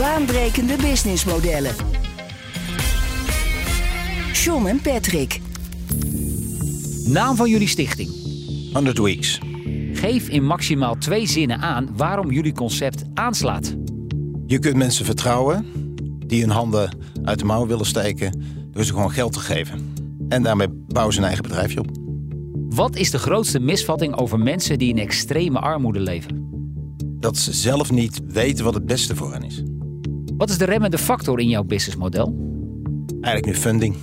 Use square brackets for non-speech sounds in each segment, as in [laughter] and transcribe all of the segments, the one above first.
Baanbrekende businessmodellen. John en Patrick. Naam van jullie stichting. 100 Weeks. Geef in maximaal twee zinnen aan waarom jullie concept aanslaat. Je kunt mensen vertrouwen die hun handen uit de mouw willen steken door ze gewoon geld te geven. En daarmee bouwen ze een eigen bedrijfje op. Wat is de grootste misvatting over mensen die in extreme armoede leven? Dat ze zelf niet weten wat het beste voor hen is. Wat is de remmende factor in jouw businessmodel? Eigenlijk nu funding.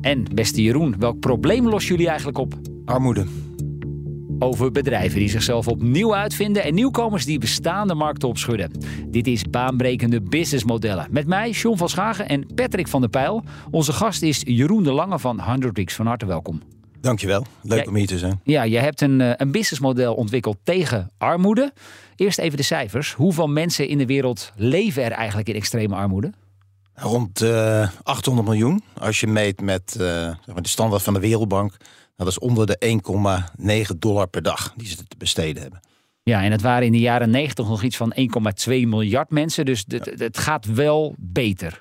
En beste Jeroen, welk probleem lossen jullie eigenlijk op? Armoede. Over bedrijven die zichzelf opnieuw uitvinden en nieuwkomers die bestaande markten opschudden. Dit is baanbrekende businessmodellen. Met mij, John van Schagen en Patrick van der Pijl. Onze gast is Jeroen de Lange van 100 Weeks. Van harte welkom. Dankjewel. Leuk om hier te zijn. Ja, je hebt een, eh, een businessmodel ontwikkeld tegen armoede. Eerst even de cijfers. Hoeveel mensen in de wereld leven er eigenlijk in extreme armoede? Rond eh 800 miljoen. Als je meet met eh, de standaard van de Wereldbank. Dat is onder de 1,9 dollar per dag die ze te besteden hebben. Ja, en het waren in de jaren 90 nog iets van 1,2 miljard mensen. Dus het, het gaat wel beter.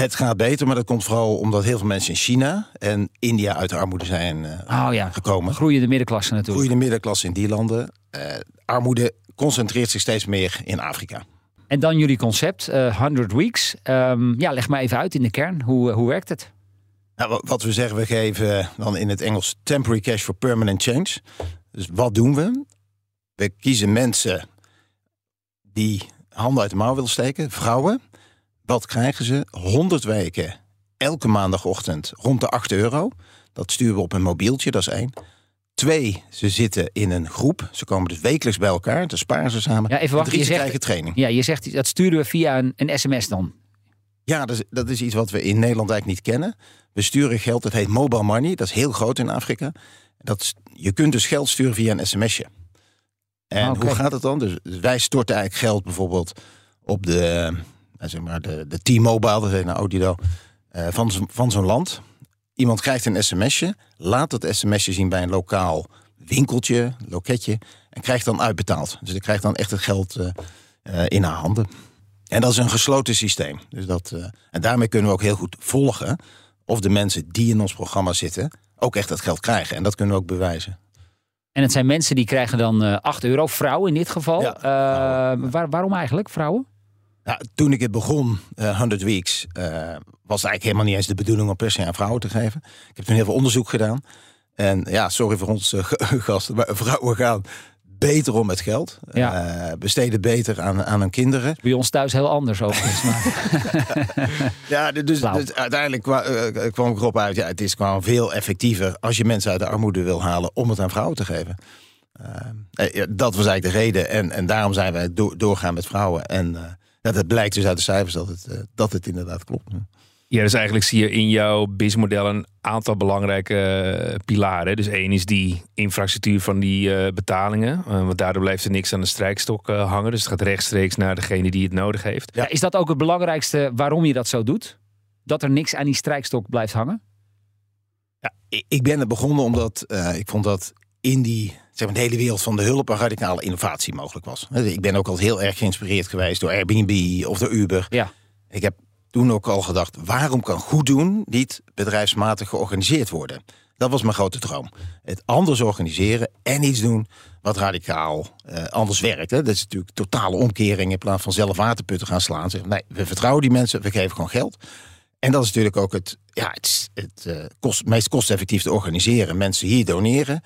Het gaat beter, maar dat komt vooral omdat heel veel mensen in China en India uit de armoede zijn eh, Oh ja, gekomen. groeiende middenklasse natuurlijk. Groeiende middenklasse in die landen. Eh, armoede concentreert zich steeds meer in Afrika. En dan jullie concept, eh 100 Weeks. Ehm, ja, leg maar even uit in de kern. Hoe, hoe werkt het? Nou, wa- wat we zeggen, we geven dan in het Engels temporary cash for permanent change. Dus wat doen we? We kiezen mensen die handen uit de mouw willen steken, vrouwen. Wat krijgen ze? 100 weken, elke maandagochtend rond de 8 euro. Dat sturen we op een mobieltje, dat is één. Twee, ze zitten in een groep. Ze komen dus wekelijks bij elkaar, dan sparen ze samen. Ja, even En wachten, drie, je ze zegt- krijgen training. Ja, je zegt dat sturen we via een, een sms dan. Ja, dat is, dat is iets wat we in Nederland eigenlijk niet kennen. We sturen geld, dat heet mobile money. Dat is heel groot in Afrika. Dat je kunt dus geld sturen via een sms'je. En Ah, hoe gaat het dan? Dus wij storten eigenlijk geld bijvoorbeeld op de, zeg maar de, de T-Mobile, dat heet nou Odido, eh, van, van zo'n land. Iemand krijgt een sms'je, laat dat sms'je zien bij een lokaal winkeltje, loketje, en krijgt dan uitbetaald. Dus hij krijgt dan echt het geld eh, eh, in haar handen. En dat is een gesloten systeem. Dus dat, eh, en daarmee kunnen we ook heel goed volgen of de mensen die in ons programma zitten ook echt dat geld krijgen. En dat kunnen we ook bewijzen. En het zijn mensen die krijgen dan eh 8 euro. Vrouwen in dit geval. Ja, Eh, vrouwen. waar- waarom eigenlijk vrouwen? Nou, toen ik het begon, eh 100 Weeks, eh, was het eigenlijk helemaal niet eens de bedoeling om per se aan vrouwen te geven. Ik heb toen heel veel onderzoek gedaan. En ja, sorry voor onze [laughs] gasten, maar vrouwen gaan beter om met geld. Ja. Eh, besteden beter aan, aan hun kinderen. Bij ons thuis heel anders overigens. maar- [laughs] Ja, dus, dus uiteindelijk kwa- eh, kwam ik erop uit. Ja, het is gewoon veel effectiever als je mensen uit de armoede wil halen om het aan vrouwen te geven. Eh, eh, dat was eigenlijk de reden. En, en daarom zijn wij door, doorgaan met vrouwen. En eh, ja, dat blijkt dus uit de cijfers dat het, eh, dat het inderdaad klopt. Ja, dus eigenlijk zie je in jouw businessmodel een aantal belangrijke eh, pilaren. Dus één is die infrastructuur van die eh, betalingen. Want daardoor blijft er niks aan de strijkstok hangen. Dus het gaat rechtstreeks naar degene die het nodig heeft. Ja, is dat ook het belangrijkste waarom je dat zo doet? Dat er niks aan die strijkstok blijft hangen? Ja, ik- ik ben er begonnen omdat eh, ik vond dat in die zeg maar, de hele wereld van de hulp een radicale innovatie mogelijk was. Ik ben ook al heel erg geïnspireerd geweest door Airbnb of door Uber. Ja. Ik heb toen ook al gedacht, waarom kan goed doen niet bedrijfsmatig georganiseerd worden? Dat was mijn grote droom. Het anders organiseren en iets doen wat radicaal eh, anders werkt. Hè. Dat is natuurlijk totale omkering in plaats van zelf waterputten gaan slaan. Zeggen, nee, we vertrouwen die mensen, we geven gewoon geld. En dat is natuurlijk ook het, ja, het, het eh, kost, meest kosteffectief te organiseren. Mensen hier doneren.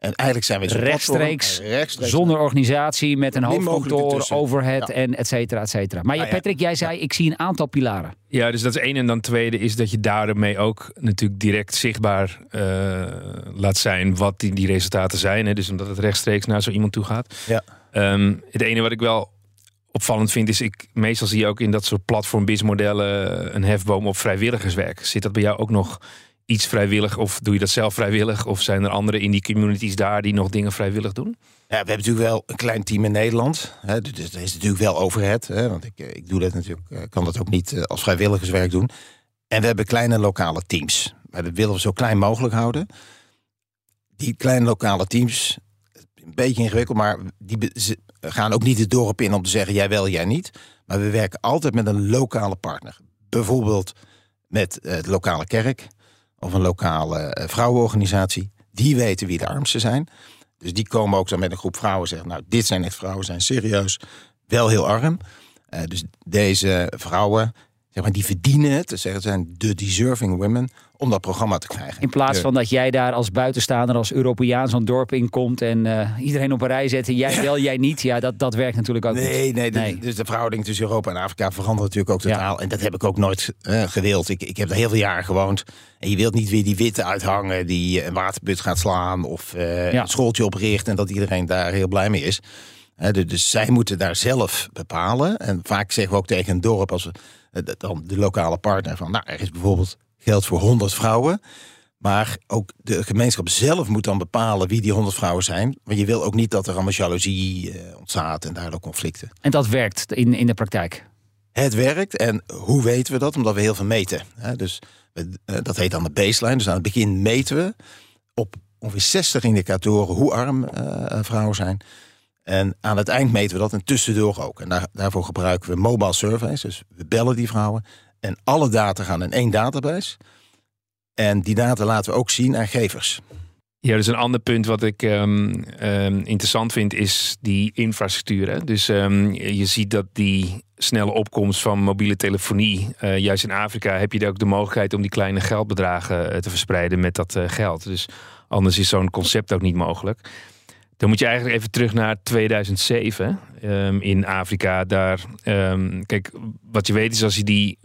En eigenlijk zijn we zo'n Rechtstreeks, Zonder organisatie, met een hoofdkantoor, overhead Ja. en et cetera, et cetera. Maar je, Ah, ja. Patrick, jij zei, ik zie een aantal pilaren. Ja, dus dat is één. En dan tweede is dat je daarmee ook natuurlijk direct zichtbaar eh, laat zijn wat die, die resultaten zijn. Hè. Dus omdat het rechtstreeks naar zo iemand toe gaat. Ja. Ehm, het ene wat ik wel opvallend vind is, ik, meestal zie je ook in dat soort platform modellen een hefboom op vrijwilligerswerk. Zit dat bij jou ook nog iets vrijwillig of doe je dat zelf vrijwillig? Of zijn er anderen in die communities daar die nog dingen vrijwillig doen? Ja, we hebben natuurlijk wel een klein team in Nederland. Hè, dus er is natuurlijk wel overheid. Hè, want ik, ik doe dat natuurlijk, kan dat ook niet als vrijwilligerswerk doen. En we hebben kleine lokale teams. Maar willen we zo klein mogelijk houden. Die kleine lokale teams, een beetje ingewikkeld, maar die gaan ook niet het dorp in om te zeggen jij wel, jij niet. Maar we werken altijd met een lokale partner. Bijvoorbeeld met de lokale kerk of een lokale eh, vrouwenorganisatie. Die weten wie de armsten zijn. Dus die komen ook dan met een groep vrouwen en zeggen: Nou, dit zijn echt vrouwen, zijn serieus wel heel arm. Uh, dus deze vrouwen zeg maar, die verdienen het. Dus zeggen, zijn de deserving women om dat programma te krijgen. In plaats van dat jij daar als buitenstaander, als Europeaan zo'n dorp in komt en uh, iedereen op een rij zet en jij wel, jij niet. Ja, dat, dat werkt natuurlijk ook nee, niet. Nee, nee. Dus de verhouding tussen Europa en Afrika verandert natuurlijk ook totaal. En dat heb ik ook nooit uh, gewild. Ik, ik heb er heel veel jaren gewoond. En je wilt niet weer die witte uithangen die een waterput gaat slaan of uh, ja. een schooltje opricht en dat iedereen daar heel blij mee is. dus zij moeten daar zelf bepalen. En vaak zeggen we ook tegen een dorp als we eh, dan de lokale partner van, nou, er is bijvoorbeeld geld voor 100 vrouwen. Maar ook de gemeenschap zelf moet dan bepalen wie die 100 vrouwen zijn. Want je wil ook niet dat er allemaal jaloezie eh, ontstaat en daardoor conflicten. En dat werkt in, in de praktijk? Het werkt. En hoe weten we dat? Omdat we heel veel meten. Dus eh, dat heet dan de baseline. Dus aan het begin meten we op ongeveer 60 indicatoren hoe arm vrouwen zijn. En aan het eind meten we dat en tussendoor ook. En daar, daarvoor gebruiken we mobile surveys. Dus we bellen die vrouwen. En alle data gaan in één database. En die data laten we ook zien aan gevers. Ja, dus een ander punt wat ik um, um, interessant vind is die infrastructuur. Hè? Dus um, je ziet dat die snelle opkomst van mobiele telefonie, uh, juist in Afrika heb je ook de mogelijkheid om die kleine geldbedragen uh, te verspreiden met dat uh, geld. Dus anders is zo'n concept ook niet mogelijk. Dan moet je eigenlijk even terug naar 2007 um, in Afrika. Daar, um, kijk, wat je weet is als je die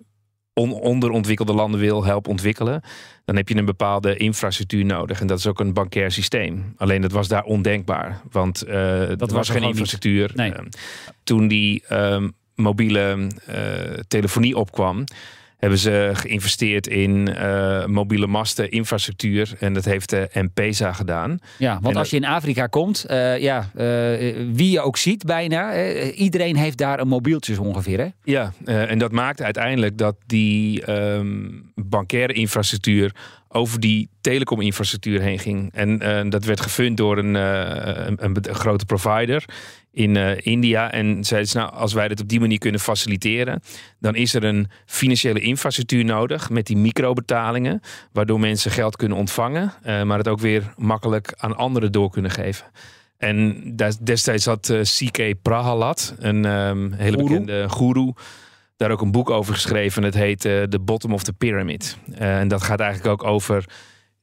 on onderontwikkelde landen wil helpen ontwikkelen, dan heb je een bepaalde infrastructuur nodig. En dat is ook een bankair systeem. Alleen dat was daar ondenkbaar, want uh, dat was, was geen infrastructuur. Nee. Uh, toen die mobiele uh, telefonie opkwam, hebben ze geïnvesteerd in uh, mobiele masten, infrastructuur. En dat heeft de M-Pesa gedaan. Ja, want en als je in Afrika komt, uh, ja, uh, wie je ook ziet bijna, iedereen heeft daar een mobieltje ongeveer. Hè? Ja, en dat maakt uiteindelijk dat die um, bankaire infrastructuur over die telecominfrastructuur heen ging. En uh, dat werd gefund door een, uh, een, een, een, grote provider in uh, India. En zeiden ze, nou, als wij dit op die manier kunnen faciliteren, dan is er een financiële infrastructuur nodig met die microbetalingen, waardoor mensen geld kunnen ontvangen, maar het ook weer makkelijk aan anderen door kunnen geven. En destijds had CK Prahalat, een um, hele bekende guru, daar ook een boek over geschreven. Het heet uh, The Bottom of the Pyramid. Uh, en dat gaat eigenlijk ook over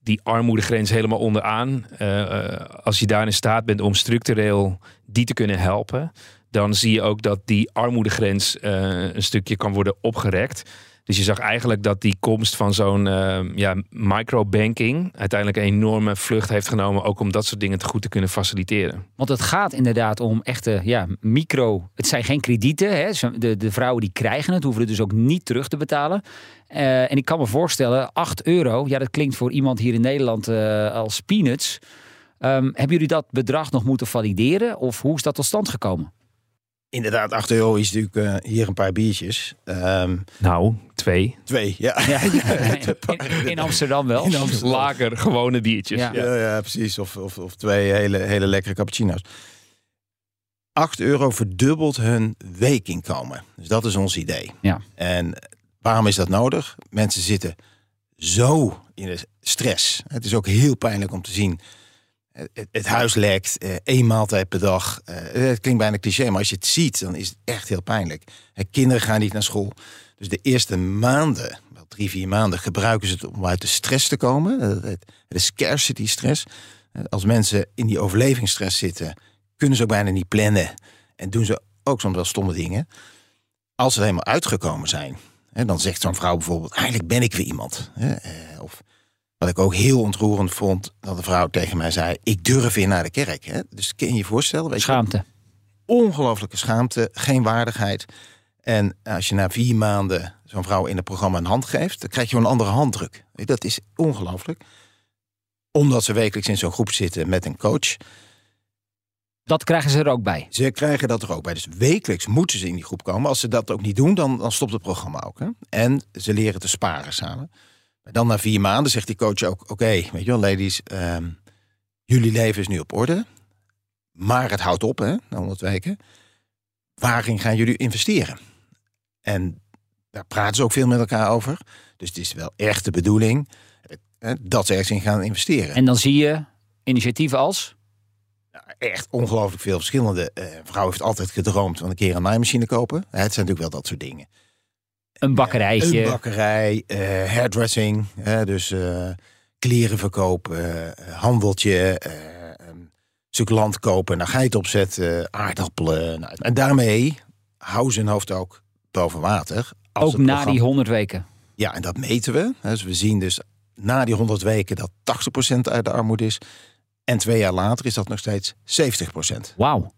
die armoedegrens helemaal onderaan. Uh, als je daar in staat bent om structureel die te kunnen helpen, dan zie je ook dat die armoedegrens een stukje kan worden opgerekt. Dus je zag eigenlijk dat die komst van zo'n uh, ja, microbanking uiteindelijk een enorme vlucht heeft genomen, ook om dat soort dingen te goed te kunnen faciliteren. Want het gaat inderdaad om echte ja, micro. Het zijn geen kredieten. Hè? De, de vrouwen die krijgen het, hoeven het dus ook niet terug te betalen. Uh, en ik kan me voorstellen, 8 euro, ja, dat klinkt voor iemand hier in Nederland uh, als peanuts. Um, hebben jullie dat bedrag nog moeten valideren? Of hoe is dat tot stand gekomen? Inderdaad, 8 euro is natuurlijk uh, hier een paar biertjes. Um, nou, twee. Twee, ja. ja [laughs] in, in, Amsterdam wel. In Amsterdam. Lager, gewone biertjes. Ja, ja. ja precies. Of, of, of, twee hele, hele lekkere cappuccino's. 8 euro verdubbelt hun weekinkomen. Dus dat is ons idee. Ja. En waarom is dat nodig? Mensen zitten zo in de stress. Het is ook heel pijnlijk om te zien het, het, huis lekt, uh, één maaltijd per dag. Uh, het klinkt bijna cliché, maar als je het ziet, dan is het echt heel pijnlijk. Kinderen gaan niet naar school. Dus de eerste maanden, wel drie, vier maanden, gebruiken ze het om uit de stress te komen. De scarcity stress. als mensen in die overlevingsstress zitten, kunnen ze ook bijna niet plannen. En doen ze ook soms wel stomme dingen. Als ze er helemaal uitgekomen zijn, dan zegt zo'n vrouw bijvoorbeeld: Eigenlijk ben ik weer iemand. of wat ik ook heel ontroerend vond, dat de vrouw tegen mij zei: Ik durf weer naar de kerk. Hè? Dus kun je je voorstellen? Weet Schaamte. Je, ongelooflijke schaamte, geen waardigheid. En als je na vier maanden zo'n vrouw in het programma een hand geeft, dan krijg je een andere handdruk. Dat is ongelooflijk. Omdat ze wekelijks in zo'n groep zitten met een coach. Dat krijgen ze er ook bij. Ze krijgen dat er ook bij. Dus wekelijks moeten ze in die groep komen. Als ze dat ook niet doen, dan, dan stopt het programma ook. Hè? En ze leren te sparen samen. Dan na vier maanden zegt die coach ook: Oké, weet je wel, ladies, ehm, jullie leven is nu op orde. Maar het houdt op, hè, na 100 weken. Waarin gaan jullie investeren? En daar praten ze ook veel met elkaar over. Dus het is wel echt de bedoeling hè, dat ze ergens in gaan investeren. En dan zie je initiatieven als. echt ongelooflijk veel verschillende. Uh, vrouw heeft altijd gedroomd van een keer een naaimachine kopen. Het zijn natuurlijk wel dat soort dingen. Een bakkerijtje. Een bakkerij, uh, hairdressing, dus uh, kleren verkopen, handeltje, um, stuk land kopen, naar geit opzetten, aardappelen. Nou, en daarmee houden ze hun hoofd ook boven water. Ook na die 100 weken. Ja, en dat meten we. Dus we zien dus na die 100 weken dat 80% uit de armoede is. En twee jaar later is dat nog steeds 70%. Wauw.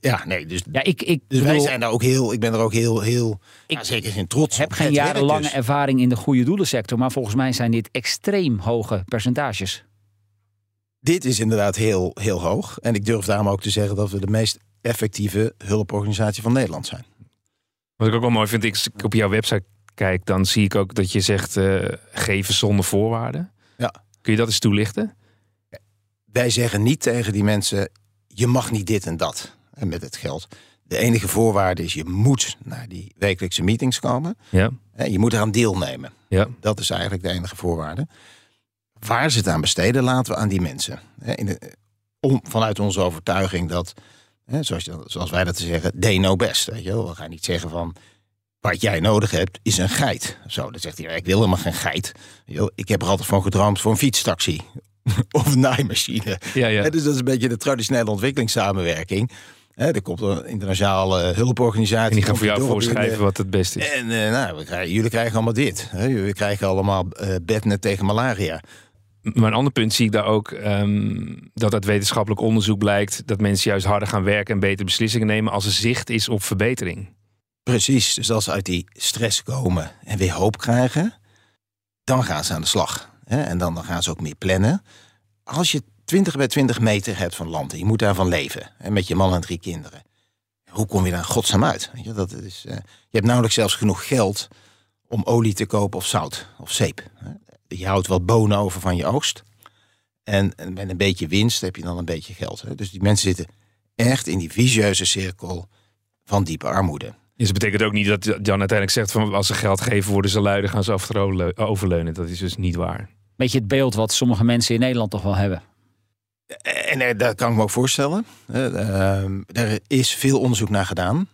Ja, nee, dus, ja, ik, ik dus wij zijn daar ook heel, ik ben er ook heel, heel ik ja, zeker geen trots heb geen jarenlange dus. ervaring in de goede doelensector, maar volgens mij zijn dit extreem hoge percentages. Dit is inderdaad heel, heel hoog. En ik durf daarom ook te zeggen dat we de meest effectieve hulporganisatie van Nederland zijn. Wat ik ook wel mooi vind, ik op jouw website kijk, dan zie ik ook dat je zegt uh, geven zonder voorwaarden. Ja. Kun je dat eens toelichten? Wij zeggen niet tegen die mensen, je mag niet dit en dat en met het geld. De enige voorwaarde is, je moet naar die wekelijkse meetings komen. Ja. En je moet eraan deelnemen. Ja. Dat is eigenlijk de enige voorwaarde. Waar ze het aan besteden, laten we aan die mensen. In de, om, vanuit onze overtuiging dat, zoals, zoals wij dat te zeggen, they know best. Weet je wel? We gaan niet zeggen van, wat jij nodig hebt is een geit. Zo, dan zegt hij, ik wil helemaal geen geit. Ik heb er altijd van gedroomd voor een fietstaxi. [laughs] of naaimachine. Ja, ja. Dus dat is een beetje de traditionele ontwikkelingssamenwerking. er komt een internationale hulporganisatie. En die gaan voor jou voorschrijven wat het beste is. En uh, nou, we krijgen, jullie krijgen allemaal dit. Jullie krijgen allemaal uh, bednet tegen malaria. Maar een ander punt zie ik daar ook um, dat uit wetenschappelijk onderzoek blijkt dat mensen juist harder gaan werken en betere beslissingen nemen als er zicht is op verbetering. Precies, dus als ze uit die stress komen en weer hoop krijgen, dan gaan ze aan de slag. En dan, dan gaan ze ook meer plannen. Als je 20 bij 20 meter hebt van land en je moet daarvan leven, en met je man en drie kinderen, hoe kom je daar godsnaam uit? Weet je, dat is, uh, je hebt nauwelijks zelfs genoeg geld om olie te kopen of zout of zeep. Je houdt wat bonen over van je oogst. En, met een beetje winst heb je dan een beetje geld. Hè? Dus die mensen zitten echt in die vicieuze cirkel van diepe armoede. Dus dat betekent ook niet dat Jan uiteindelijk zegt van als ze geld geven worden ze luiden, gaan ze overleunen. Dat is dus niet waar. Beetje het beeld wat sommige mensen in Nederland toch wel hebben. En eh, dat kan ik me ook voorstellen. Ehm, er is veel onderzoek naar gedaan.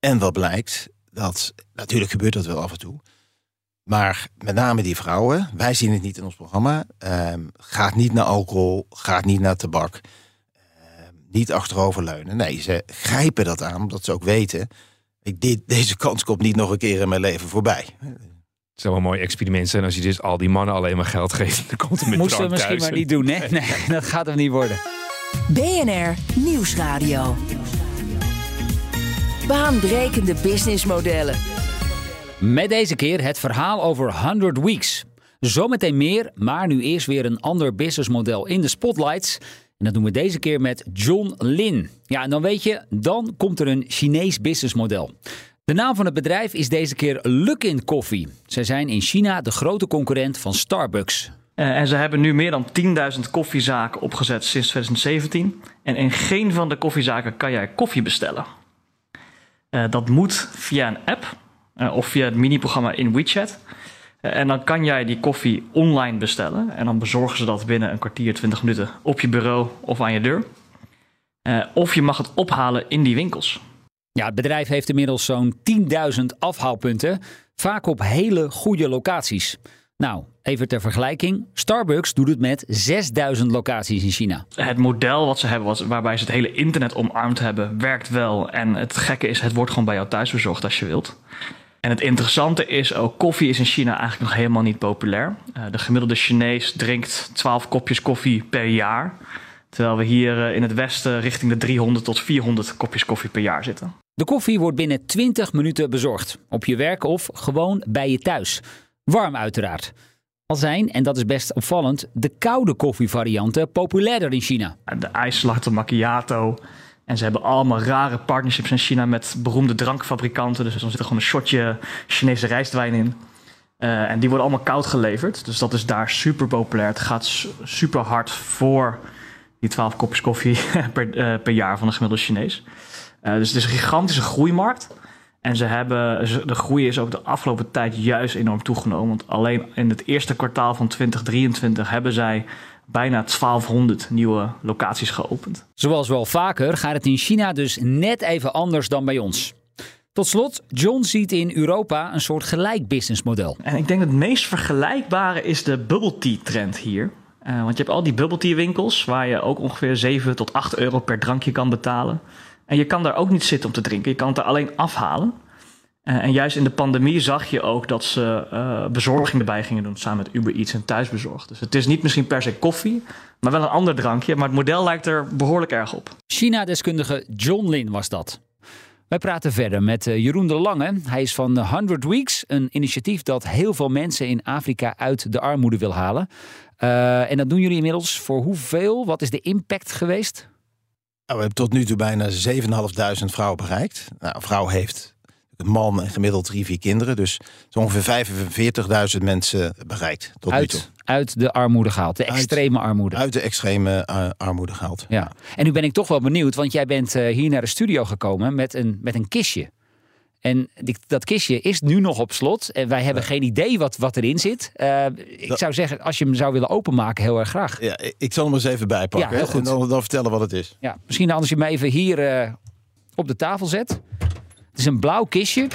En wat blijkt, dat natuurlijk gebeurt dat wel af en toe. Maar met name die vrouwen, wij zien het niet in ons programma. Ehm, gaat niet naar alcohol, gaat niet naar tabak. Ehm, niet achteroverleunen. Nee, ze grijpen dat aan, omdat ze ook weten ik, dit, deze kans komt niet nog een keer in mijn leven voorbij. Het zou wel een mooi experiment zijn als je dus al die mannen alleen maar geld geeft. Dan komt er met Moesten we misschien maar niet doen, hè? Nee, [laughs] dat gaat hem niet worden. BNR Nieuwsradio. Baanbrekende businessmodellen. Met deze keer het verhaal over 100 Weeks. Zometeen meer, maar nu eerst weer een ander businessmodel in de spotlights. En dat doen we deze keer met John Lin. Ja, en dan weet je, dan komt er een Chinees businessmodel. De naam van het bedrijf is deze keer Luckin Coffee. Zij zijn in China de grote concurrent van Starbucks. Uh, en ze hebben nu meer dan 10.000 koffiezaken opgezet sinds 2017. En in geen van de koffiezaken kan jij koffie bestellen. Uh, dat moet via een app uh, of via het mini-programma in WeChat. En dan kan jij die koffie online bestellen. En dan bezorgen ze dat binnen een kwartier, 20 minuten op je bureau of aan je deur. Uh, of je mag het ophalen in die winkels. Ja, het bedrijf heeft inmiddels zo'n 10.000 afhaalpunten. Vaak op hele goede locaties. Nou, even ter vergelijking. Starbucks doet het met 6000 locaties in China. Het model wat ze hebben, wat, waarbij ze het hele internet omarmd hebben, werkt wel. En het gekke is, het wordt gewoon bij jou thuis bezorgd als je wilt. En het interessante is ook, koffie is in China eigenlijk nog helemaal niet populair. Uh, de gemiddelde Chinees drinkt 12 kopjes koffie per jaar. Terwijl we hier eh, in het westen richting de 300 tot 400 kopjes koffie per jaar zitten. De koffie wordt binnen 20 minuten bezorgd. Op je werk of gewoon bij je thuis. Warm uiteraard. Al zijn, en dat is best opvallend, de koude koffievarianten populairder in China. De ijslatte macchiato. En ze hebben allemaal rare partnerships in China met beroemde drankfabrikanten. Dus dan zit er gewoon een shotje Chinese rijstwijn in. Uh, en die worden allemaal koud geleverd. Dus dat is daar super populair. Het gaat super hard voor die 12 kopjes koffie [laughs] per, uh, per jaar van een gemiddelde Chinees. Uh, dus het is een gigantische groeimarkt. En ze hebben, de groei is ook de afgelopen tijd juist enorm toegenomen. Want alleen in het eerste kwartaal van 2023 hebben zij bijna 1200 nieuwe locaties geopend. Zoals wel vaker gaat het in China dus net even anders dan bij ons. Tot slot, John ziet in Europa een soort gelijk businessmodel. En ik denk dat het meest vergelijkbare is de bubble tea trend hier. Uh, want je hebt al die bubble tea winkels waar je ook ongeveer 7 tot 8 euro per drankje kan betalen. En je kan daar ook niet zitten om te drinken. Je kan het er alleen afhalen. Uh, en juist in de pandemie zag je ook dat ze uh, bezorging erbij gingen doen samen met Uber Eats en thuisbezorgd. Dus het is niet misschien per se koffie, maar wel een ander drankje. Maar het model lijkt er behoorlijk erg op. China-deskundige John Lin was dat. Wij praten verder met Jeroen de Lange. Hij is van 100 Weeks, een initiatief dat heel veel mensen in Afrika uit de armoede wil halen. Uh, en dat doen jullie inmiddels voor hoeveel? Wat is de impact geweest? Nou, we hebben tot nu toe bijna 7.500 vrouwen bereikt. Nou, een vrouw heeft man en gemiddeld drie, vier kinderen. Dus zo ongeveer 45.000 mensen bereikt tot uit, nu toe. Uit de armoede gehaald, de extreme armoede. Uit de extreme uh, armoede gehaald. Ja. En nu ben ik toch wel benieuwd, want jij bent uh, hier naar de studio gekomen met een, met een kistje. En die, dat kistje is nu nog op slot. En wij hebben ja. geen idee wat, wat erin zit. Uh, ik dat... zou zeggen, als je hem zou willen openmaken, heel erg graag. Ja, ik zal hem eens even bijpakken. Ja, heel goed. En dan, dan, vertellen wat het is. Ja, misschien als je hem even hier op de tafel zet. Het is een blauw kistje.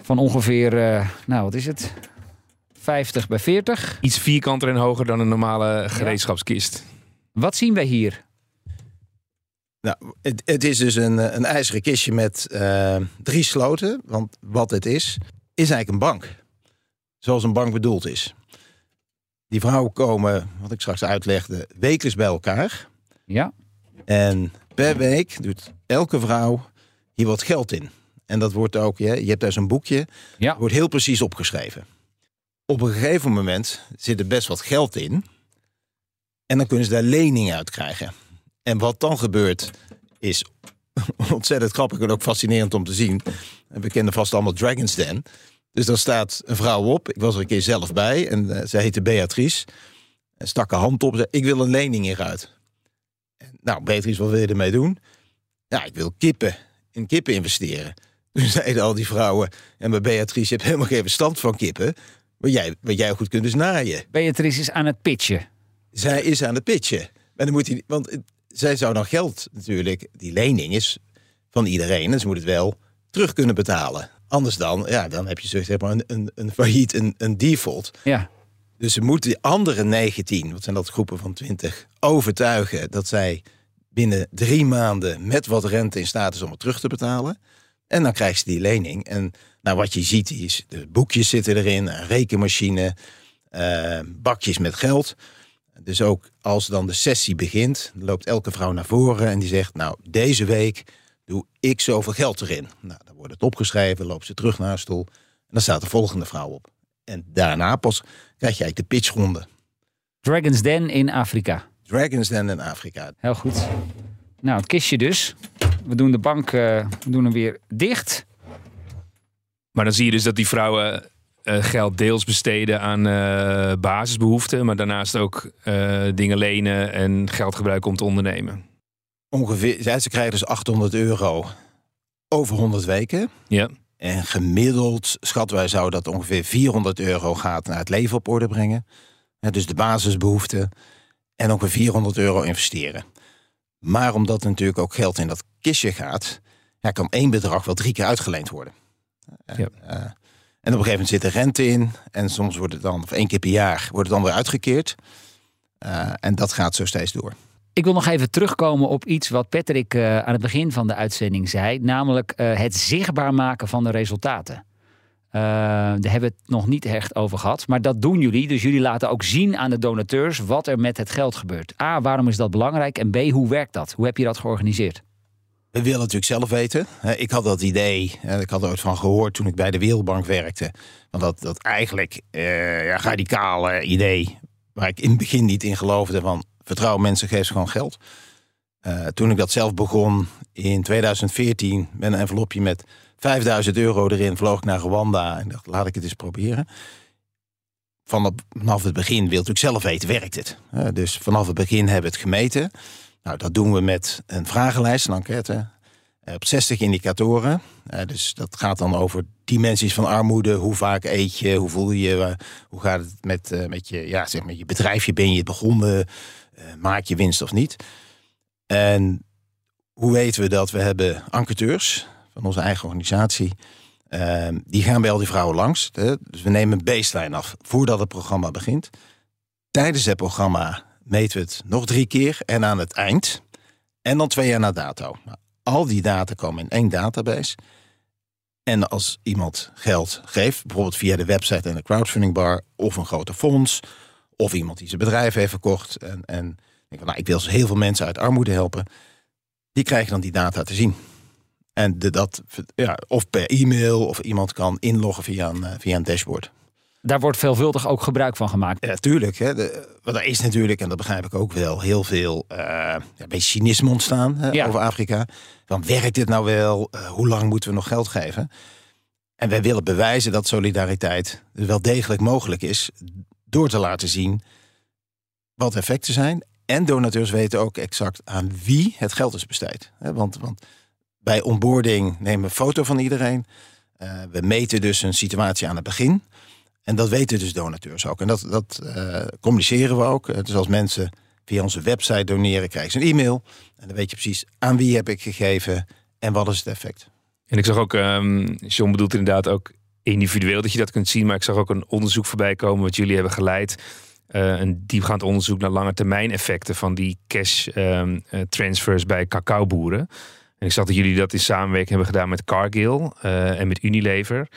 Van ongeveer, uh, nou wat is het? 50 bij 40. Iets vierkanter en hoger dan een normale gereedschapskist. Ja. Wat zien wij hier? Nou, het, het, is dus een, een ijzeren kistje met uh, drie sloten. Want wat het is, is eigenlijk een bank. Zoals een bank bedoeld is. Die vrouwen komen, wat ik straks uitlegde, wekelijks bij elkaar. Ja. En per week doet elke vrouw hier wat geld in. En dat wordt ook, je hebt daar zo'n boekje, ja. wordt heel precies opgeschreven. Op een gegeven moment zit er best wat geld in. En dan kunnen ze daar leningen uit krijgen. En wat dan gebeurt is [laughs] ontzettend grappig en ook fascinerend om te zien. En we kennen vast allemaal Dragon's Den. Dus daar staat een vrouw op. Ik was er een keer zelf bij. En uh, zij heette Beatrice. En stak haar hand op zei, ik wil een lening hieruit. En, nou, Beatrice, wat wil je ermee doen? Ja, ik wil kippen. In kippen investeren. [laughs] Toen zeiden al die vrouwen... En bij Beatrice, je hebt helemaal geen verstand van kippen. Wat jij, wat jij goed kunt dus naaien. Beatrice is aan het pitchen. Zij is aan het pitchen. En dan moet hij, want zij zou dan geld natuurlijk, die lening is van iedereen. En ze moet het wel terug kunnen betalen. Anders dan, ja, dan heb je zeg maar een, een, een failliet, een, een default. Ja. Dus ze moeten die andere 19, wat zijn dat groepen van 20, overtuigen dat zij binnen drie maanden met wat rente in staat is om het terug te betalen. En dan krijgt ze die lening. En nou, wat je ziet is, de boekjes zitten erin, een rekenmachine, uh, bakjes met geld. Dus ook als dan de sessie begint, loopt elke vrouw naar voren en die zegt: Nou, deze week doe ik zoveel geld erin. Nou, dan wordt het opgeschreven, loopt ze terug naar haar stoel en dan staat de volgende vrouw op. En daarna pas krijg je eigenlijk de pitchronde. Dragon's Den in Afrika. Dragon's Den in Afrika. Heel goed. Nou, het kistje dus. We doen de bank uh, we doen hem weer dicht. Maar dan zie je dus dat die vrouwen uh, geld deels besteden aan uh, basisbehoeften, maar daarnaast ook uh, dingen lenen en geld gebruiken om te ondernemen. Ongeveer, ja, ze krijgen dus 800 euro over 100 weken. Ja. En gemiddeld schatten wij zou dat ongeveer 400 euro gaat naar het leven op orde brengen. Ja, dus de basisbehoeften. En ongeveer 400 euro investeren. Maar omdat er natuurlijk ook geld in dat kistje gaat, ja, kan één bedrag wel drie keer uitgeleend worden. Ja. En op een gegeven moment zit er rente in. En soms wordt het dan, of één keer per jaar, wordt het dan weer uitgekeerd. Uh, en dat gaat zo steeds door. Ik wil nog even terugkomen op iets wat Patrick uh, aan het begin van de uitzending zei. Namelijk het zichtbaar maken van de resultaten. Daar hebben we het nog niet echt over gehad. Maar dat doen jullie. Dus jullie laten ook zien aan de donateurs wat er met het geld gebeurt. A, waarom is dat belangrijk? En B, hoe werkt dat? Hoe heb je dat georganiseerd? We willen natuurlijk zelf weten. Ik had dat idee, ik had er ooit van gehoord toen ik bij de Wereldbank werkte. Want dat, dat eigenlijk uh, ja, radicale idee, waar ik in het begin niet in geloofde van vertrouw mensen, geef ze gewoon geld. Uh, toen ik dat zelf begon in 2014 met een envelopje met 5000 euro erin, vloog ik naar Rwanda en dacht laat ik het eens proberen. Vanaf het begin wilde ik zelf weten, werkt het? Dus vanaf het begin hebben we het gemeten. Nou, dat doen we met een vragenlijst, een enquête. Eh, op 60 indicatoren. Uh, dus dat gaat dan over dimensies van armoede. Hoe vaak eet je? Hoe voel je? Hoe gaat het met, uh, met, je, ja, zeg maar je bedrijfje? Ben je begonnen? maak je winst of niet? En hoe weten we dat? We hebben enquêteurs van onze eigen organisatie. die gaan bij al die vrouwen langs. Hè? Dus we nemen een baseline af voordat het programma begint. Tijdens het programma meten we het nog drie keer en aan het eind. En dan twee jaar na dato. Nou, al die data komen in één database. En als iemand geld geeft, bijvoorbeeld via de website en de crowdfunding bar, of een grote fonds, of iemand die zijn bedrijf heeft verkocht en, en van, nou, ik wil heel veel mensen uit armoede helpen, die krijgen dan die data te zien. En de, dat, ja, of per e-mail, of iemand kan inloggen via een, eh, via een dashboard daar wordt veelvuldig ook gebruik van gemaakt. Ja, tuurlijk. Hè. De, wat er is natuurlijk, en dat begrijp ik ook wel, heel veel uh, ja, beetje cynisme ontstaan hè, over Afrika. Van werkt dit nou wel? Uh, hoe lang moeten we nog geld geven? En wij willen bewijzen dat solidariteit wel degelijk mogelijk is. Door te laten zien wat effecten zijn. En donateurs weten ook exact aan wie het geld is besteed. Want, want bij onboarding nemen we een foto van iedereen. Uh, we meten dus een situatie aan het begin. En dat weten dus donateurs ook. En dat, dat uh, communiceren we ook. Dus als mensen via onze website doneren, krijgen ze een e-mail. En dan weet je precies aan wie heb ik gegeven en wat is het effect. En ik zag ook, um, John bedoelt inderdaad ook individueel dat je dat kunt zien. Maar ik zag ook een onderzoek voorbij komen wat jullie hebben geleid. Een diepgaand onderzoek naar lange termijn effecten van die cash uh, transfers bij cacaoboeren. En ik zag dat jullie dat in samenwerking hebben gedaan met Cargill uh, en met Unilever.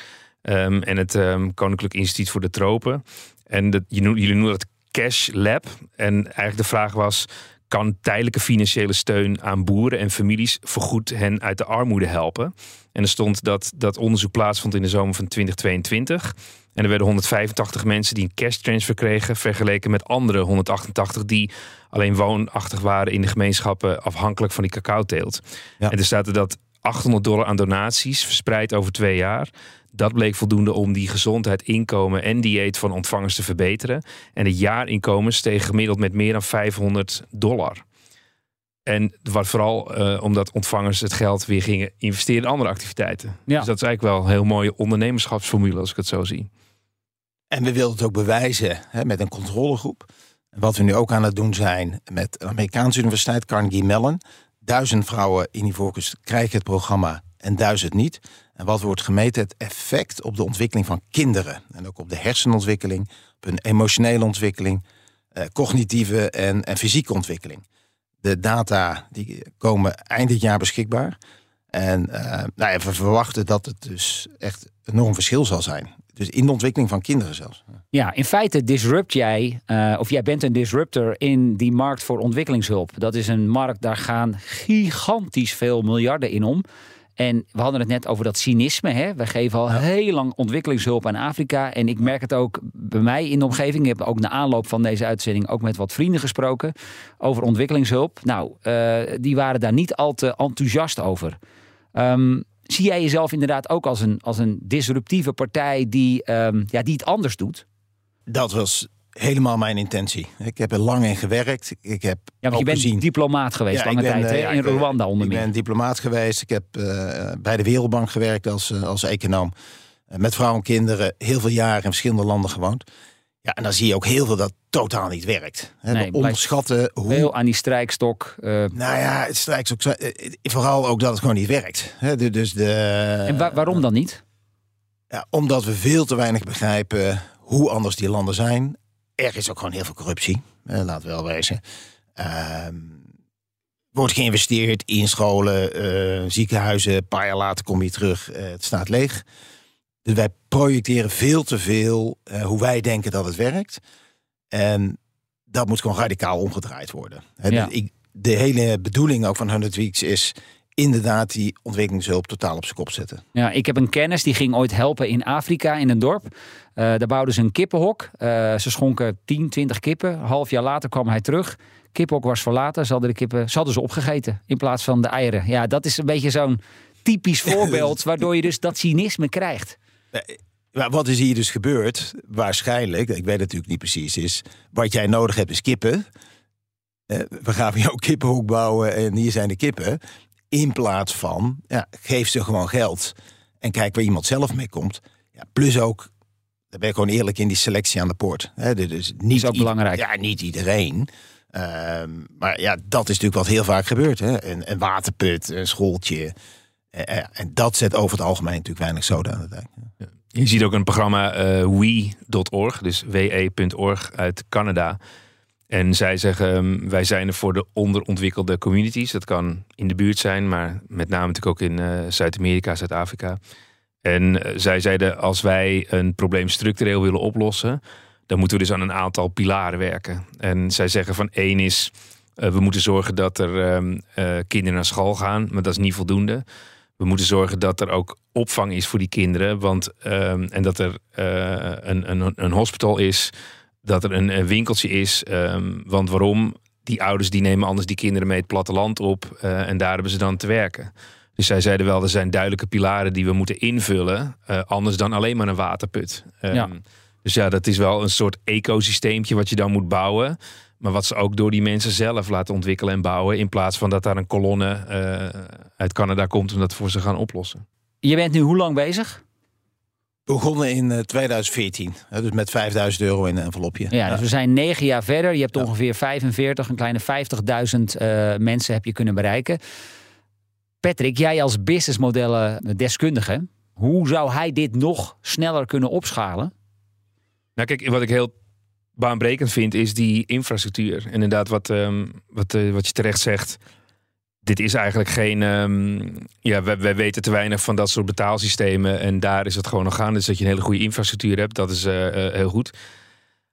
Um, en het um, Koninklijk Instituut voor de Tropen. En dat, jullie noemen dat Cash Lab. En eigenlijk de vraag was: kan tijdelijke financiële steun aan boeren en families vergoed hen uit de armoede helpen? En er stond dat dat onderzoek plaatsvond in de zomer van 2022. En er werden 185 mensen die een cash transfer kregen, vergeleken met andere 188 die alleen woonachtig waren in de gemeenschappen afhankelijk van die cacao-teelt. Ja. En er staat er dat 800 dollar aan donaties verspreid over twee jaar. Dat bleek voldoende om die gezondheid, inkomen en dieet van ontvangers te verbeteren. En het jaarinkomen steeg gemiddeld met meer dan 500 dollar. En wat vooral uh, omdat ontvangers het geld weer gingen investeren in andere activiteiten. Ja. Dus dat is eigenlijk wel een heel mooie ondernemerschapsformule als ik het zo zie. En we wilden het ook bewijzen hè, met een controlegroep. Wat we nu ook aan het doen zijn met de Amerikaanse Universiteit Carnegie Mellon. Duizend vrouwen in die focus krijgen het programma en duizend niet. En wat wordt gemeten? Het effect op de ontwikkeling van kinderen. En ook op de hersenontwikkeling, op hun emotionele ontwikkeling, eh, cognitieve en, en fysieke ontwikkeling. De data die komen eind dit jaar beschikbaar. En uh, nou ja, we verwachten dat het dus echt een enorm verschil zal zijn. Dus in de ontwikkeling van kinderen zelfs. Ja, in feite disrupt jij, uh, of jij bent een disruptor in die markt voor ontwikkelingshulp. Dat is een markt, daar gaan gigantisch veel miljarden in om. En we hadden het net over dat cynisme. Hè? We geven al heel lang ontwikkelingshulp aan Afrika. En ik merk het ook bij mij in de omgeving. Ik heb ook na aanloop van deze uitzending ook met wat vrienden gesproken over ontwikkelingshulp. Nou, uh, die waren daar niet al te enthousiast over. Um, zie jij jezelf inderdaad ook als een, als een disruptieve partij die, um, ja, die het anders doet? Dat was helemaal mijn intentie. Ik heb er lang in gewerkt. Ik heb ja, want je bent gezien... diplomaat geweest ja, lange ben, tijd, uh, in Rwanda onder meer. Ik ben diplomaat geweest. Ik heb uh, bij de Wereldbank gewerkt als, uh, als econoom. met vrouwen en kinderen heel veel jaren in verschillende landen gewoond. Ja, en dan zie je ook heel veel dat totaal niet werkt. He, nee, onderschatten hoe... Veel aan die strijkstok. Nou ja, het strijkstok... Vooral ook dat het gewoon niet werkt. He, dus de, en wa waarom dan niet? Ja, omdat we veel te weinig begrijpen hoe anders die landen zijn er is ook gewoon heel veel corruptie. Eh, laat wel wezen. Uh, wordt geïnvesteerd in scholen, uh, ziekenhuizen. Een paar jaar later kom je terug, het staat leeg. Dus wij projecteren veel te veel eh, hoe wij denken dat het werkt. En dat moet gewoon radicaal omgedraaid worden. Ja. dus ik, de hele bedoeling ook van 100 Weeks is inderdaad die ontwikkelingshulp totaal op zijn kop zetten. Ja, ik heb een kennis die ging ooit helpen in Afrika in een dorp. Eh, daar bouwden ze een kippenhok. Eh, ze schonken 10, 20 kippen. Een half jaar later kwam hij terug. Kippenhok was verlaten. Ze hadden de kippen ze hadden ze opgegeten in plaats van de eieren. Ja, dat is een beetje zo'n typisch [laughs] voorbeeld waardoor je dus dat cynisme krijgt. Maar wat is hier dus gebeurd? Waarschijnlijk, ik weet het natuurlijk niet precies, is wat jij nodig hebt is kippen. Eh, we gaan voor jou [laughs] kippenhoek bouwen en hier zijn de kippen. In plaats van, ja, geef ze gewoon geld en kijk waar iemand zelf mee komt. Ja, plus ook, daar ben ik gewoon eerlijk in die selectie aan de poort. Hè, dus niet Is ook belangrijk. Ja, niet iedereen. Ehm, maar ja, dat is natuurlijk wat heel vaak gebeurt. Hè? Een, een waterput, een schooltje. Eh, eh, en dat zet over het algemeen natuurlijk weinig zoden aan de dijk. Je ziet ook een programma eh we.org, dus we.org uit Canada. En zij zeggen, ehm, wij zijn er voor de onderontwikkelde communities. Dat kan in de buurt zijn, maar met name natuurlijk ook in Zuid-Amerika, Zuid-Afrika. En zij zeiden, als wij een probleem structureel willen oplossen... dan moeten we dus aan een aantal pilaren werken. En zij zeggen van één is, we moeten zorgen dat er ehm, eh, kinderen naar school gaan. Maar dat is niet voldoende. We moeten zorgen dat er ook opvang is voor die kinderen. Want, ehm, en dat er eh, een, een, een hospital is. Dat er een, een winkeltje is. ehm, want waarom? Die ouders die nemen anders die kinderen mee het platteland op. eh, en daar hebben ze dan te werken. Dus zij zeiden wel, er zijn duidelijke pilaren die we moeten invullen. eh, anders dan alleen maar een waterput. Ehm, Ja. Dus ja, dat is wel een soort ecosysteempje wat je dan moet bouwen. Maar wat ze ook door die mensen zelf laten ontwikkelen en bouwen. In plaats van dat daar een kolonne eh, uit Canada komt om dat voor ze gaan oplossen. Je bent nu hoe lang bezig? Begonnen in eh, 2014. hè, dus met 5000 euro in een envelopje. Ja, dus we zijn negen jaar verder. Je hebt Ja. ongeveer 45, een kleine 50.000 eh, mensen heb je kunnen bereiken. Patrick, jij als businessmodellen deskundige, hoe zou hij dit nog sneller kunnen opschalen? Nou kijk, wat ik heel baanbrekend vind is die infrastructuur. En inderdaad, wat, ehm, wat, eh, wat je terecht zegt. Dit is eigenlijk geen. ehm, ja, wij, weten te weinig van dat soort betaalsystemen. En daar is het gewoon nog aan. Dus dat je een hele goede infrastructuur hebt, dat is eh, eh, heel goed.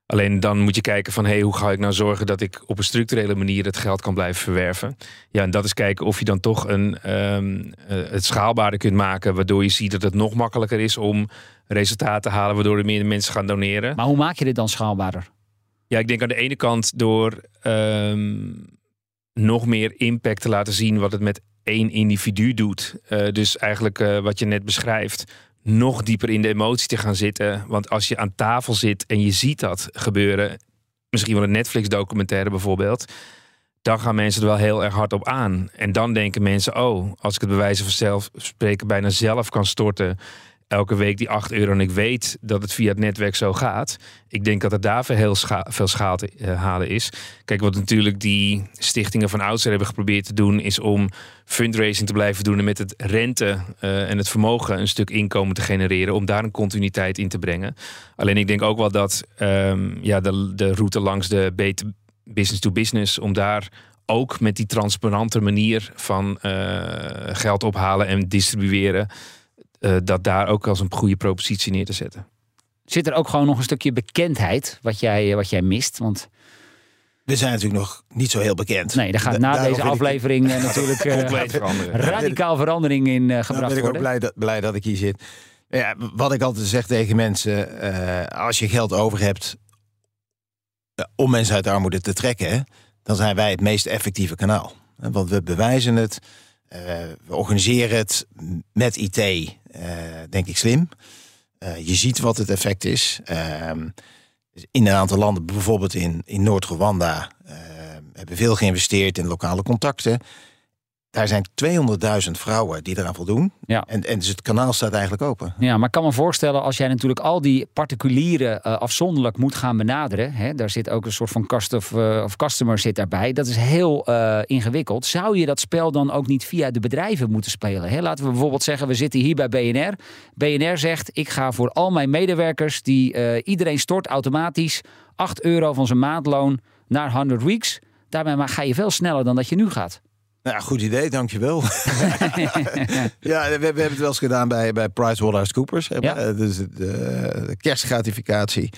Alleen dan moet je kijken van hey, hoe ga ik nou zorgen dat ik op een structurele manier het geld kan blijven verwerven. Ja, en dat is kijken of je dan toch een, ehm, eh, het schaalbaarder kunt maken. Waardoor je ziet dat het nog makkelijker is om resultaten te halen. Waardoor er meer mensen gaan doneren. Maar hoe maak je dit dan schaalbaarder? Ja, ik denk aan de ene kant door ehm, nog meer impact te laten zien wat het met één individu doet. Eh, dus eigenlijk eh, wat je net beschrijft, nog dieper in de emotie te gaan zitten. Want als je aan tafel zit en je ziet dat gebeuren, misschien wel een Netflix-documentaire bijvoorbeeld, dan gaan mensen er wel heel erg hard op aan. En dan denken mensen, oh, als ik het bij wijze van zelf spreken bijna zelf kan storten, elke week die 8 euro en ik weet dat het via het netwerk zo gaat. Ik denk dat er daar heel veel schaal te eh, halen is. Kijk, wat natuurlijk die stichtingen van oudsher hebben geprobeerd te doen, is om fundraising te blijven doen en met het rente eh, en het vermogen een stuk inkomen te genereren, om daar een continuïteit in te brengen. Alleen ik denk ook wel dat ehm, ja, de, de route langs de business to business, om daar ook met die transparante manier van eh, geld ophalen en distribueren, eh, dat daar ook als een goede propositie neer te zetten. Zit er ook gewoon nog een stukje bekendheid wat jij, wat jij mist? Want We zijn natuurlijk nog niet zo heel bekend. nee, er gaat na daarom deze ik- aflevering eh, [laughs] natuurlijk eh, [laughs] veranderen. radicaal verandering in eh, Nou, gebracht ben ik ook worden. blij dat, blij dat ik hier zit. Ja, wat ik altijd zeg tegen mensen, eh, als je geld over hebt eh, om mensen uit de armoede te trekken, dan zijn wij het meest effectieve kanaal. Eh, Want we bewijzen het, eh, we organiseren het met IT, eh, denk ik slim. Eh, je ziet wat het effect is. Ehm, in een aantal landen, bijvoorbeeld in, in Noord-Rwanda, eh, hebben veel geïnvesteerd in lokale contacten. Daar zijn 200.000 vrouwen die eraan voldoen. Ja. En, en dus het kanaal staat eigenlijk open. Ja, maar ik kan me voorstellen als jij natuurlijk al die particulieren eh, afzonderlijk moet gaan benaderen. Hè, daar zit ook een soort van cust of, eh, of customer zit daarbij. Dat is heel eh, ingewikkeld. Zou je dat spel dan ook niet via de bedrijven moeten spelen? Hè? Laten we bijvoorbeeld zeggen, we zitten hier bij BNR. BNR zegt, ik ga voor al mijn medewerkers, die iedereen stort automatisch 8 euro van zijn maandloon naar 100 weeks. Daarmee maar ga je veel sneller dan dat je nu gaat. Nou, goed idee, dankjewel. [laughs] [laughs] ja, we, we, hebben het wel eens gedaan bij, bij PricewaterhouseCoopers. Ja. Ja. Dus de, de kerstgratificatie.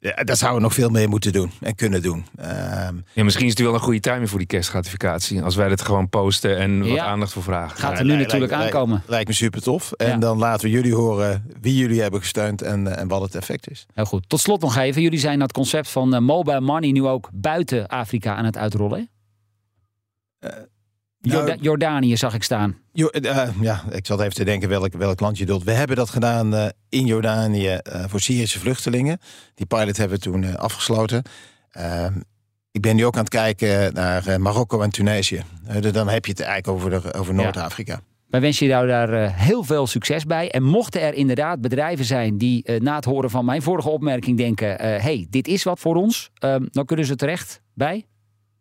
Ja, daar zouden we nog veel meer moeten doen en kunnen doen. Ehm, Ja, misschien is het wel een goede timing voor die kerstgratificatie. Als wij dit gewoon posten en wat Ja. aandacht voor vragen. Gaat er nu natuurlijk lijkt- aankomen. Lijkt me super tof. En Ja. dan laten we jullie horen wie jullie hebben gesteund en, eh, en wat het effect is. Heel goed. Tot slot nog even. Jullie zijn dat concept van eh, mobile money nu ook buiten Afrika aan het uitrollen. hè? Nou, Jorda- Jordanië zag ik staan. Jo- eh, ja, ik zat even te denken welk, welk land je doelt. We hebben dat gedaan eh, in Jordanië eh, voor Syrische vluchtelingen. Die pilot hebben we toen eh, afgesloten. Ehm, ik ben nu ook aan het kijken naar eh, Marokko en Tunesië. Eh, dus dan heb je het eigenlijk over, over Noord-Afrika. Wij wensen jou daar eh, heel veel succes bij. En mochten er inderdaad bedrijven zijn die eh, na het horen van mijn vorige opmerking denken... eh, hey, dit is wat voor ons, ehm, dan kunnen ze terecht bij.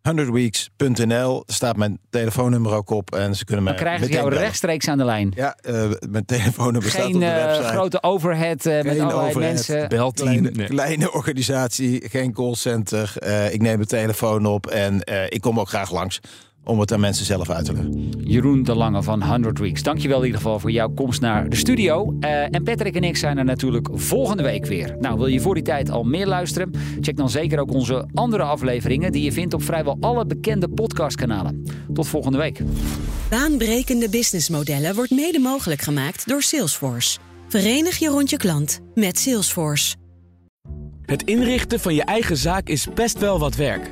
100weeks.nl, daar staat mijn telefoonnummer ook op. En ze kunnen mij Dan krijgen ze meteen jou bellen. rechtstreeks aan de lijn. Ja, eh, mijn telefoonnummer staat op Geen de eh, website. grote overhead eh, met Geen allerlei overhead. mensen. Belteam. Kleine, Nee. kleine organisatie, geen callcenter. Eh, ik neem mijn telefoon op en eh, ik kom ook graag langs om het aan mensen zelf uit te leggen. Jeroen de Lange van 100 Weeks. Dankjewel in ieder geval voor jouw komst naar de studio. Eh, en Patrick en ik zijn er natuurlijk volgende week weer. Nou, wil je voor die tijd al meer luisteren? Check dan zeker ook onze andere afleveringen... die je vindt op vrijwel alle bekende podcastkanalen. Tot volgende week. Baanbrekende businessmodellen wordt mede mogelijk gemaakt door Salesforce. Verenig je rond je klant met Salesforce. Het inrichten van je eigen zaak is best wel wat werk.